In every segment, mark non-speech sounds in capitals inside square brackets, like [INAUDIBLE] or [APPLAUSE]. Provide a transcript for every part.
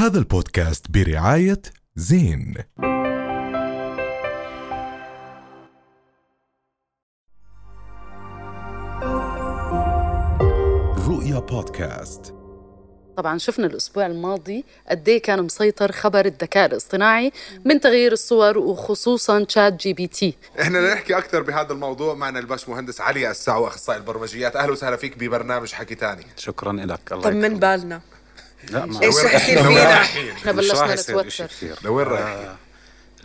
هذا البودكاست برعاية زين. رؤيا بودكاست. طبعا شفنا الأسبوع الماضي قد إيه كان مسيطر خبر الذكاء الاصطناعي من تغيير الصور وخصوصا ChatGPT. إحنا بدنا نحكي أكثر بهذا الموضوع معنا الباش مهندس علي الساعو أخصائي البرمجيات. أهلا وسهلا فيك ببرنامج حكي تاني. شكرا لك الله طمن. بالنا. لا ما إيش رح يصير لوين فينا؟ رايحين؟ إحنا بلشنا راح نتوتر. كثير لوين رايحين؟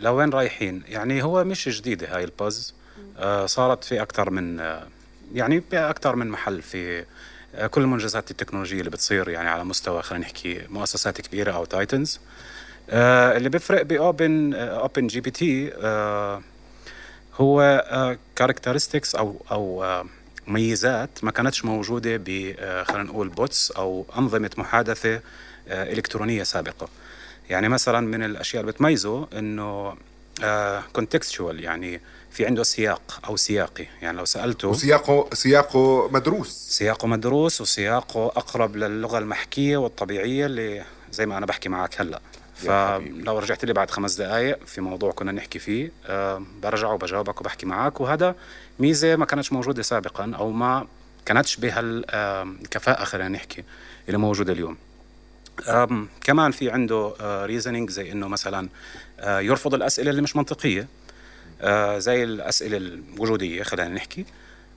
لوين رايحين؟ يعني هو مش جديدة هاي ال buzz. آه صارت في أكثر من آه يعني بأكثر من محل في آه كل المنجزات التكنولوجية اللي بتصير يعني على مستوى خلينا نحكي مؤسسات كبيرة أو titans آه اللي بيفرق ب Open آه Open GPT آه هو characteristics أو أو آه، ميزات ما كانتش موجودة ب آه، خلينا نقول bots أو أنظمة محادثة آه، إلكترونية سابقة. يعني مثلا من الأشياء اللي بتميزه إنه كونتكستشوال يعني في عنده سياق أو سياقي. يعني لو سألته وسياقه سياقه مدروس. سياقه مدروس وسياقه أقرب للغة المحكية والطبيعية اللي زي ما أنا بحكي معك هلأ. فلو رجعت لي بعد خمس دقائق في موضوع كنا نحكي فيه أه برجع وبجاوبك وبحكي معك وهذا ميزة ما كانتش موجودة سابقا أو ما كانتش بهالكفاءة خلينا نحكي اللي موجودة اليوم. كمان في عنده ريزنينج زي إنه مثلا آه، يرفض الأسئلة اللي مش منطقية آه، زي الأسئلة الوجودية خلينا نحكي. آه،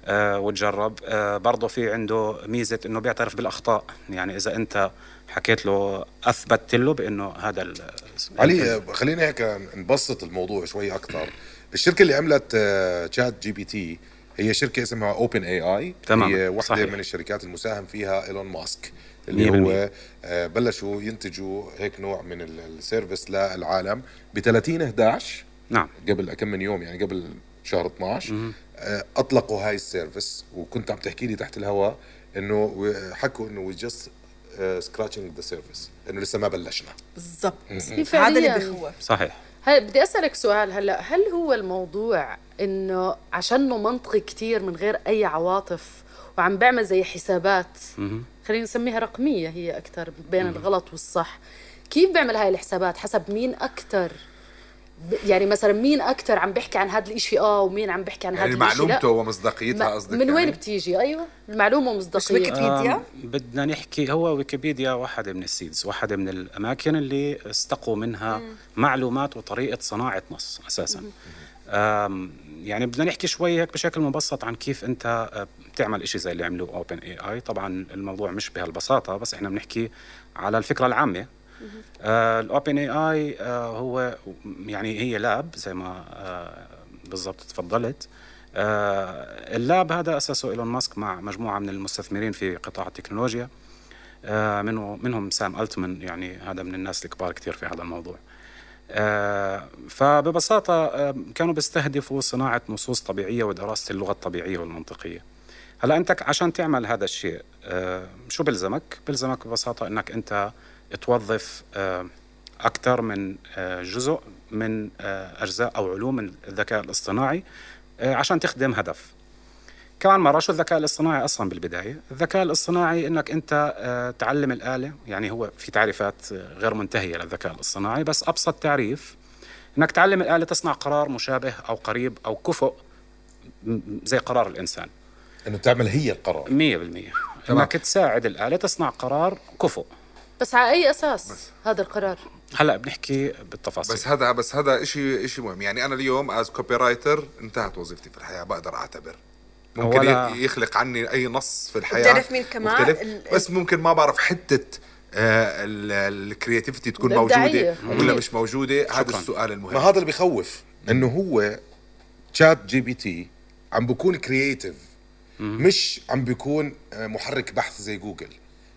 وتجرب. آه، برضه في عنده ميزة إنه بيعترف بالأخطاء. يعني إذا أنت حكيت له اثبتت له بإنه هذا ال- علي خلينا هيك نبسط الموضوع شوي أكثر. الشركة اللي عملت آه، ChatGPT هي شركة اسمها OpenAI تمام، هي واحدة صحيح. من الشركات المساهم فيها إيلون ماسك اللي 100%. هو آه، بلشوا ينتجوا هيك نوع من ال- ال service للعالم ب 30 11 نعم. قبل كم من يوم يعني قبل شهر 12 آه، أطلقوا هاي ال service وكنت عم تحكي لي تحت الهواء إنه حكوا إنه we just scratching the surface إنه لسه ما بلشنا. بالضبط. هي هذا اللي فعلياً؟ بخوف. صحيح. هل بدي أسألك سؤال هلأ هل هو الموضوع إنه عشانه منطقي كتير من غير أي عواطف وعم بيعمل زي حسابات. خلينا نسميها رقمية هي أكثر بين الغلط والصح كيف بيعمل هاي الحسابات؟ حسب مين أكثر يعني مثلا مين أكثر عم بيحكي عن هذا الإشي؟ آه ومين عم بيحكي عن هذا يعني الإشي؟ لا. معلومته ومصداقيتها قصدك من وين يعني؟ بتيجي؟ أيوه المعلومة مش مصداقيه ويكيبيديا؟ آم، بدنا نحكي هو ويكيبيديا واحدة من السيدز واحدة من الأماكن اللي استقوا منها معلومات وطريقة صناعة نص أساسا. آم، يعني بدنا نحكي شوي هيك بشكل مبسط عن كيف أنت آه، بتعمل إشي زي اللي عملوه أوبن اي اي طبعا الموضوع مش بهالبساطة بس إحنا بنحكي على الفكرة العامة. الأوبن إي آي هو يعني هي لاب زي ما آه، بالضبط تفضلت. آه، اللاب هذا أسسه إيلون ماسك مع مجموعة من المستثمرين في قطاع التكنولوجيا. آه، منه منهم سام ألتمان يعني هذا من الناس الكبار كثير في هذا الموضوع. آه، فببساطة آه، كانوا بيستهدفوا صناعة نصوص طبيعية ودراسة اللغة الطبيعية والمنطقية. هلا انت عشان تعمل هذا الشيء آه، شو بلزمك؟ بلزمك ببساطة إنك أنت توظف أكثر من آه، جزء من آه، أجزاء أو علوم الذكاء الاصطناعي آه، عشان تخدم هدف. كمان مرة شو الذكاء الاصطناعي أصلا بالبداية. الذكاء الاصطناعي أنك أنت آه، تعلم الآلة يعني هو في تعريفات آه، غير منتهية للذكاء الاصطناعي بس أبسط تعريف أنك تعلم الآلة تصنع قرار مشابه أو قريب أو كفؤ زي قرار الإنسان. إنه تعمل هي القرار. 100% أنك تساعد الآلة تصنع قرار كفؤ. بس على أي أساس هذا القرار؟ هلا بنحكي بالتفاصيل. بس هذا بس هذا شيء شيء مهم. يعني أنا اليوم as copywriter انتهت وظيفتي في الحياة بقدر أعتبر. ممكن ولا- يخلق عني أي نص في الحياة. بتعرف مين كمان؟ مختلف. ال- بس ممكن ما بعرف حتة ال creativity تكون. موجودة ولا. مش موجودة. هذا. السؤال ما المهم هذا اللي بخوف؟ إنه هو ChatGPT عم بكون creative مش عم بيكون آه، محرك بحث زي جوجل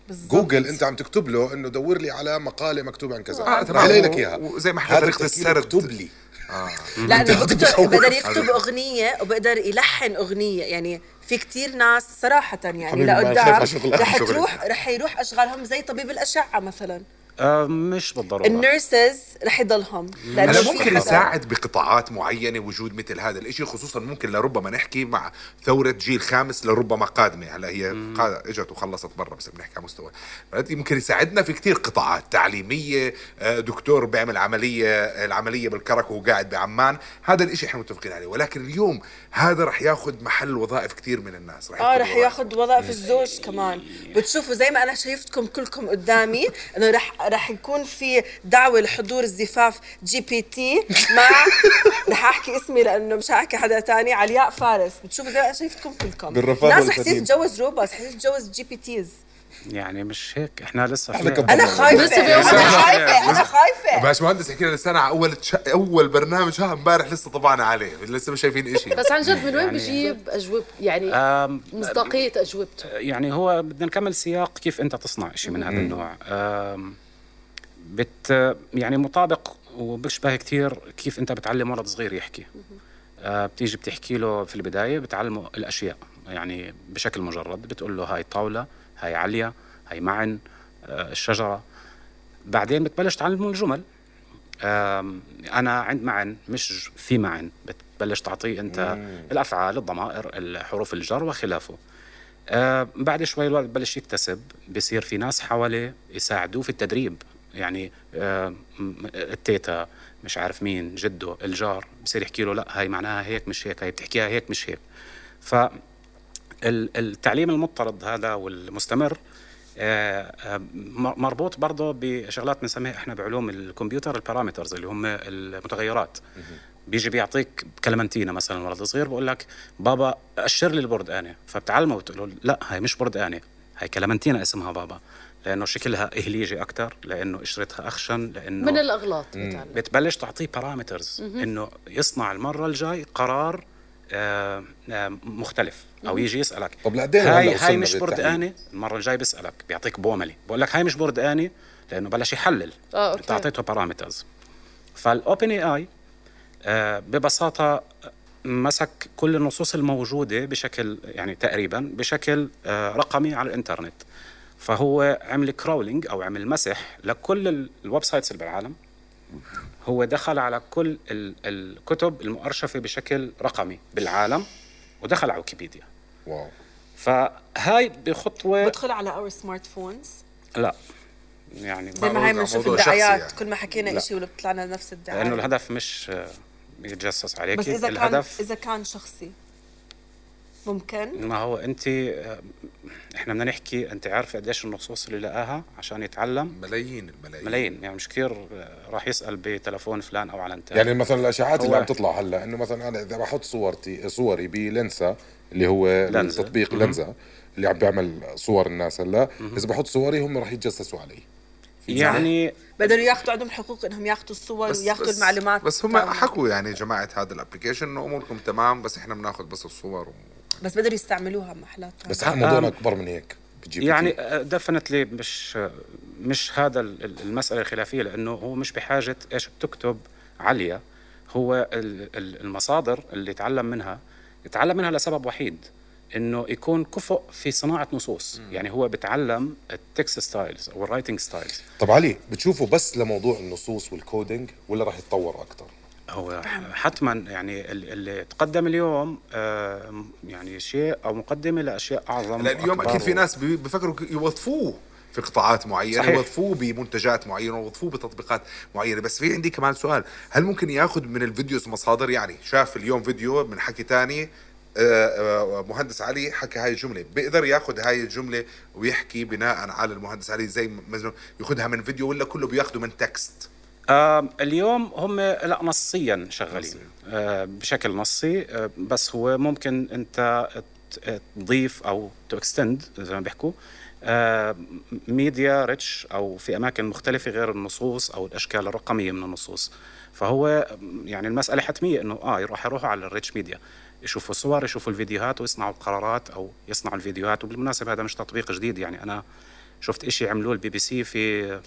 بالضبط. جوجل انت عم تكتب له انه دور لي على مقالة مكتوب عن كذا آه،. يلاقي لك إياها وزي ما التفكير السرد. اكتب لي [LAUGHS] لا هذا بيكتب بخوف. بقدر يكتب أغنية وبقدر يلحن أغنية يعني في كتير ناس صراحة يعني لقدام. رح. [LAUGHS] تروح رح يروح أشغالهم زي طبيب الأشعة مثلا آه مش بالضرورة. ال nurses رح يضلهم. أنا ممكن يساعد بقطاعات معينة وجود مثل هذا الإشي خصوصا ممكن لربما نحكي مع ثورة جيل خامس لربما قادمة. هلا هي قا- إجت وخلصت برا بس بنحكي على مستوى. ممكن يساعدنا في كتير قطاعات تعليمية آه، دكتور بيعمل عملية العملية بالكرك وهو قاعد بعمان. هذا الإشي إحنا متفقين عليه. ولكن اليوم هذا رح ياخذ محل وظائف كتير من الناس. آه ياخذ رح وظائف. ياخذ وظائف الزوج كمان. بتشوفوا زي ما أنا شايفتكم كلكم قدامي إنه رح رح يكون في دعوة لحضور الزفاف GPT مع [LAUGHS] رح أحكي اسمي لأنه مش هحكي حدا تاني علياء فارس. بتشوفوا زي ما أنا شايفتكم كلكم بالرفاه ناس حسيت. تتجوز روبوت حسيت تتجوز GPTs. يعني مش هيك إحنا لسه كبرنا. أنا خايفة. أنا. خايفة أنا خايفة. باش مهندس حكينا لسه على أول تش... أول برنامج. ها امبارح لسه طبعنا عليه. لسه مش شايفين إشي. بس عن جد من وين يعني- بجيب أجوبة؟ يعني آم، مصداقية أجوبته. يعني هو بدنا نكمل سياق كيف أنت تصنع شيء من هذا النوع. آم، بت يعني مطابق وبيشبه كثير كيف انت بتعلم ولد صغير يحكي. آه، بتيجي بتحكي له في البداية بتعلمه الأشياء يعني بشكل مجرد بتقول له هاي طاوله هاي عليا هاي معن آه، الشجرة. بعدين بتبلش تعلمه الجمل. أنا عند معن مش في معن بتبلش تعطيه أنت الأفعال الضمائر الحروف الجر وخلافه. آه بعد شوي الولد ببلش يكتسب بصير في ناس حواليه يساعدوه في التدريب. يعني آه التيتا مش عارف مين جده الجار بصير يحكي له لا هاي معناها هيك مش هيك هاي بتحكيها هيك مش هيك. ف ال- التعليم المضطرد هذا والمستمر آه، آه، مربوط برضه بشغلات بنسميها إحنا بعلوم الكمبيوتر ال parameters اللي هم المتغيرات. بيجي بيعطيك كلمنتينا مثلا ولد صغير بقول لك بابا أشر لي البردقانه فبتعلمه بتقول له لا هاي مش بردقانه هاي كلمنتينا اسمها بابا. لأنه شكلها إهليلجي أكثر لأنه قشرتها أخشن لأنه من الأغلاط بتعلم بتبلش تعطيه parameters إنه يصنع المرة الجاي قرار آه، آه، مختلف أو يجي يسألك. طب لقد إيه هاي هاي مش؟ بردقانه المرة الجاي بيسالك بيعطيك بوملي. بقول لك هاي مش بردقانه لأنه بلش يحلل. آه، okay. انت اعطيته بارامترز ف OpenAI ببساطة مسك كل النصوص الموجودة بشكل يعني تقريبا بشكل آه، رقمي على الإنترنت. فهو عمل crawling أو عمل مسح لكل ال- ال websites اللي بالعالم. هو دخل على كل ال- الكتب المؤرشفة بشكل رقمي بالعالم ودخل على ويكيبيديا. واو. فهاي بخطوة بدخل على our smartphones لا. يعني زي ما موضوع- بنشوف الدعايات يعني. كل ما حكينا لا. شيء ولا بيطلع لنا نفس الدعاية. لأنه الهدف مش يتجسس عليك بس إذا كان الهدف إذا كان شخصي. ممكن. ما هو انت آه، إحنا بدنا نحكي انت عارفة قديش النصوص اللي لقاها عشان يتعلم؟ ملايين الملايين ملايين يعني مش كثير آه، راح يسأل بتلفون فلان أو على يعني مثلا الأشاعات اللي عم تطلع هلأ إنه مثلا أنا إذا بحط صورتي صوري بلنسا اللي هو لنزة. التطبيق لنزا اللي عم بيعمل صور الناس هلأ إذا بحط صوري هم راح يتجسسوا علي. يعني بقدروا ياخذوا عندهم حقوق إنهم ياخذوا الصور وياخذوا المعلومات. بس هم. حكوا يعني جماعة هذا الابلكيشن إنه أموركم تمام بس إحنا بناخذ بس الصور و... بس بقدروا يستعملوها محلات. بس موضوعنا أكبر من هيك يعني. دفنتلي مش آه، مش هذا ال- ال- المسألة الخلافية لأنه هو مش بحاجة إيش بتكتب عاليه هو ال- ال- المصادر اللي يتعلم منها يتعلم منها لسبب وحيد إنه يكون كفؤ في صناعة نصوص. يعني هو بتعلم ال text styles أو ال writing styles. طب علي بتشوفوا بس لموضوع النصوص وال coding ولا راح يتطور أكثر هو حتما يعني ال- اللي تقدم اليوم آه، يعني شيء أو مقدمة لأشياء أعظم لا اليوم أكيد في ناس بفكروا يوظفوه في قطاعات معينة صحيح. يوظفوه بمنتجات معينة يوظفوه بتطبيقات معينة. بس في عندي كمان سؤال هل ممكن ياخذ من ال videos مصادر؟ يعني شاف اليوم فيديو من حكي تاني آه، آه، مهندس علي حكى هاي الجملة. بيقدر ياخذ هاي الجملة ويحكي بناء على المهندس علي زي مثلا ياخذها من فيديو ولا كله بياخذه من text؟ آه اليوم هم لا نصيا شغالين. آه بشكل نصي آه بس هو ممكن أنت تضيف أو to extend زي ما بيحكوا. آه media rich أو في أماكن مختلفة غير النصوص أو الأشكال الرقمية من النصوص. فهو يعني المسألة حتمية إنه آه يروح يروحوا على ال rich media يشوفوا الصور يشوفوا الفيديوهات ويصنعوا القرارات أو يصنعوا الفيديوهات. وبالمناسبة هذا مش تطبيق جديد يعني أنا شفت إشي عملوه البي بي سي في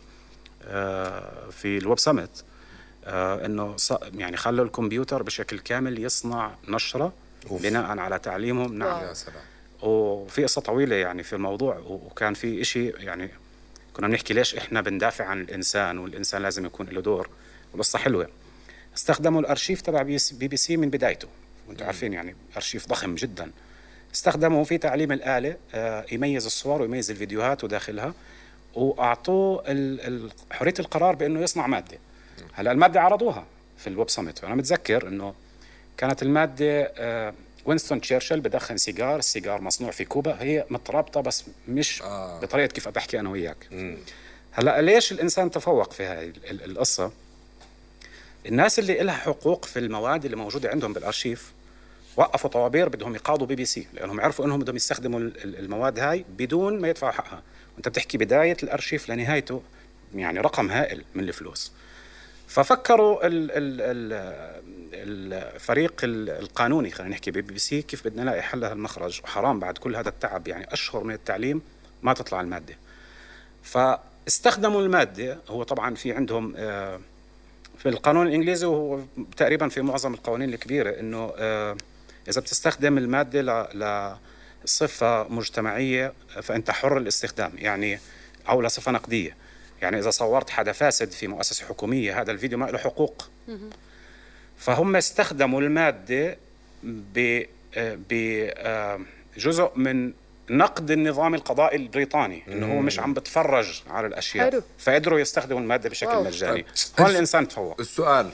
في ال Web Summit آه، إنه يعني خلوا الكمبيوتر بشكل كامل يصنع نشرة أوف. بناء على تعليمهم. نعم. يا سلام. وفي قصة طويلة يعني في الموضوع وكان في إشي يعني كنا بنحكي ليش إحنا بندافع عن الإنسان والإنسان لازم يكون له دور. والقصة حلوة. استخدموا الأرشيف تبع بي, بي سي من بدايته. وأنتم عارفين يعني أرشيف ضخم جدا. استخدموا في تعليم الآلة آه، يميز الصور ويميز الفيديوهات وداخلها. وأعطوه حرية القرار بأنه يصنع مادة. هلا المادة عرضوها في ال Web Summit وأنا متذكر إنه كانت المادة آه، وينستون تشرشل بدخن سيجار السيجار مصنوع في كوبا. هي مترابطة بس مش آه. بطريقة كيف بحكي أنا وياك. هلا ليش الإنسان تفوق في هاي ال- ال- القصة؟ الناس اللي لها حقوق في المواد اللي موجودة عندهم بالأرشيف وقفوا طوابير بدهم يقاضوا بي بي سي لأنهم عرفوا إنهم بدهم يستخدموا ال- ال- المواد هاي بدون ما يدفعوا حقها. وانت بتحكي بداية الأرشيف لنهايته يعني رقم هائل من الفلوس. ففكروا ال ال ال الفريق ال- القانوني خلينا نحكي بي بي سي كيف بدنا نلاقي حل المخرج. وحرام بعد كل هذا التعب يعني أشهر من التعليم ما تطلع المادة. فاستخدموا المادة هو طبعا في عندهم آه، في القانون الإنجليزي وهو تقريبا في معظم القوانين الكبيرة إنه آه، إذا بتستخدم المادة ل لصفه مجتمعية فأنت حر الاستخدام يعني أو لصفه نقدية. يعني إذا صورت حدا فاسد في مؤسسة حكومية هذا الفيديو ما له حقوق. فهم استخدموا المادة ب بجزء من نقد النظام القضائي البريطاني إنه هو مش عم بتفرج على الأشياء. حلو. فقدروا يستخدموا المادة بشكل واو. مجاني. طيب. هون الإنسان تفوق. السؤال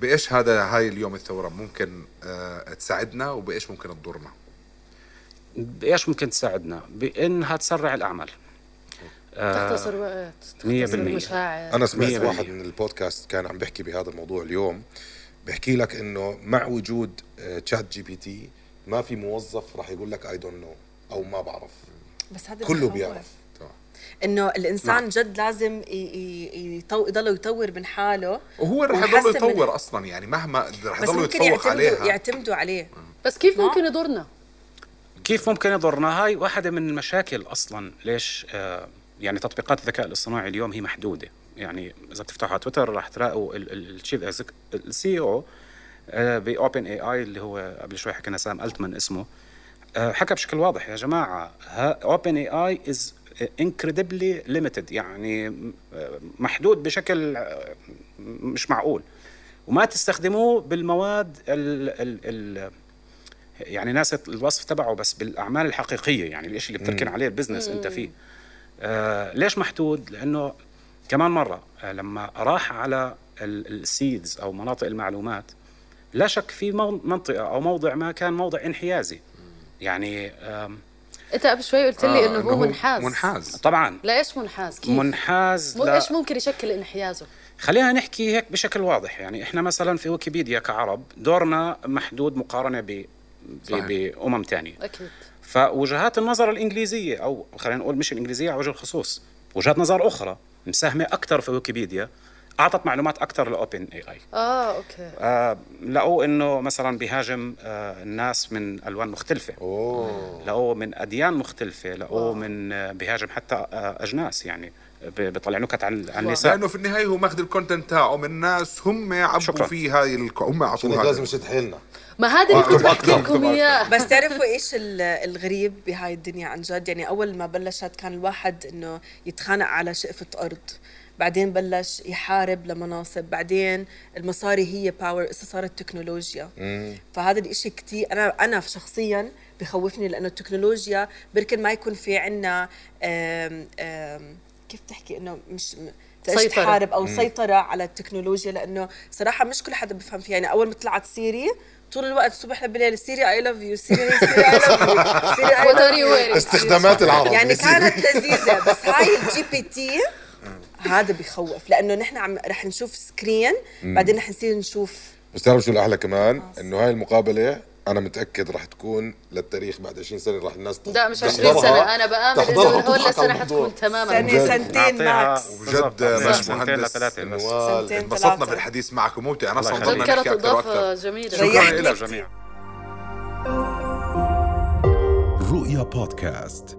بإيش هذا هاي اليوم الثورة ممكن آه تساعدنا وبإيش ممكن تضرنا؟ بايش ممكن تساعدنا؟ بإنها تسرع الأعمال. تختصر وقت مية تختصر بالمية. مشاعر أنا سمعت واحد. من البودكاست كان عم بيحكي بهذا الموضوع اليوم بيحكي لك إنه مع وجود ChatGPT ما في موظف راح يقول لك I don't know أو ما بعرف. بس هذا كله. بيعرف. إنه الإنسان جد لازم يطو- يضل يطور من حاله وهو رح يضل من- يطور أصلا يعني مهما رح بس يضل يتفوق يعتمدوا عليها. يعتمدوا عليه. بس كيف ما- ممكن يضرنا؟ كيف ممكن يضرنا هاي واحدة من المشاكل أصلا. ليش؟ آه يعني تطبيقات الذكاء الاصطناعي اليوم هي محدودة. يعني إذا بتفتحوا على تويتر راح تلاقوا ال chief ال CEO ب OpenAI اللي هو قبل شوي حكينا سام ألتمان اسمه. آه حكى بشكل واضح يا جماعة OpenAI is incredibly limited. يعني آه، محدود بشكل مش معقول. وما تستخدموه بالمواد ال ال ال يعني ناس الوصف تبعه بس بالأعمال الحقيقية يعني الشيء اللي بتركن عليه ال business أنت فيه. آه ليش محدود؟ لأنه كمان مرة آه لما راح على السيدز أو مناطق المعلومات لا شك في مو- منطقة أو موضع ما كان موضع انحيازي. يعني أنت قبل شوي قلت لي آه، إنه هو منحاز. منحاز. طبعا. لا إيش منحاز؟ كيف؟ منحاز لا- إيش ممكن يشكل انحيازه؟ خلينا نحكي هيك بشكل واضح. يعني إحنا مثلا في ويكيبيديا كعرب دورنا محدود مقارنة. بأمم ثانية أكيد. فوجهات النظر الإنجليزية أو خلينا نقول مش الإنجليزية على وجه الخصوص وجهات نظر أخرى مساهمة أكثر في ويكيبيديا أعطت معلومات أكثر ل OpenAI آه okay. آه لقوا إنه مثلا بيهاجم آه الناس من ألوان مختلفة. أوه. لقوه من أديان مختلفة لقوه من آه بيهاجم حتى آه أجناس يعني ب- بيطلع نكت عن عن النساء. لأنه في النهاية هو ماخذ ال content تاعه من ناس هم عبوا شكراً. فيه هاي الك... هم عشان لازم هذا نشد حيلنا. ما هذا اللي كنت بحكي لكم اياه بس تعرفوا إيش ال- الغريب بهاي الدنيا عن جد؟ يعني أول ما بلشت كان الواحد إنه يتخانق على شقفة أرض. بعدين بلش يحارب لمناصب بعدين المصاري هي power هسه صارت تكنولوجيا. فهذا الإشي كتير أنا أنا شخصيا بخوفني لأنه التكنولوجيا بركي ما يكون في عنا آم آم كيف تحكي إنه مش سيطرة. تحارب أو سيطرة على التكنولوجيا لأنه صراحة مش كل حدا بفهم فيها. يعني أول ما طلعت سيري طول الوقت الصبح لبالليل سيري I love you سيري سيري I love you استخدامات العرب. يعني. كانت لذيذة بس هاي ال GPT هذا بخوف. لأنه نحن عم رح نشوف screen بعدين رح نصير نشوف. بس تعرف شو الأحلى كمان؟ إنه هاي المقابلة أنا متأكد راح تكون للتاريخ بعد 20 سنة راح الناس لا مش 20 تحضرها- سنة. أنا بآمن إنه تحضرها. من هون وتضحك لسنه على الموضوع. حتكون تماما. سنة. سنتين max وبجد. مش سنتين مهندس انبسطنا. بالحديث معك وممتع. أنا أصلا. ضلنا كانت نحكي أكثر وأكثر جميله شكرا لك. كتير. جميع رؤيا بودكاست.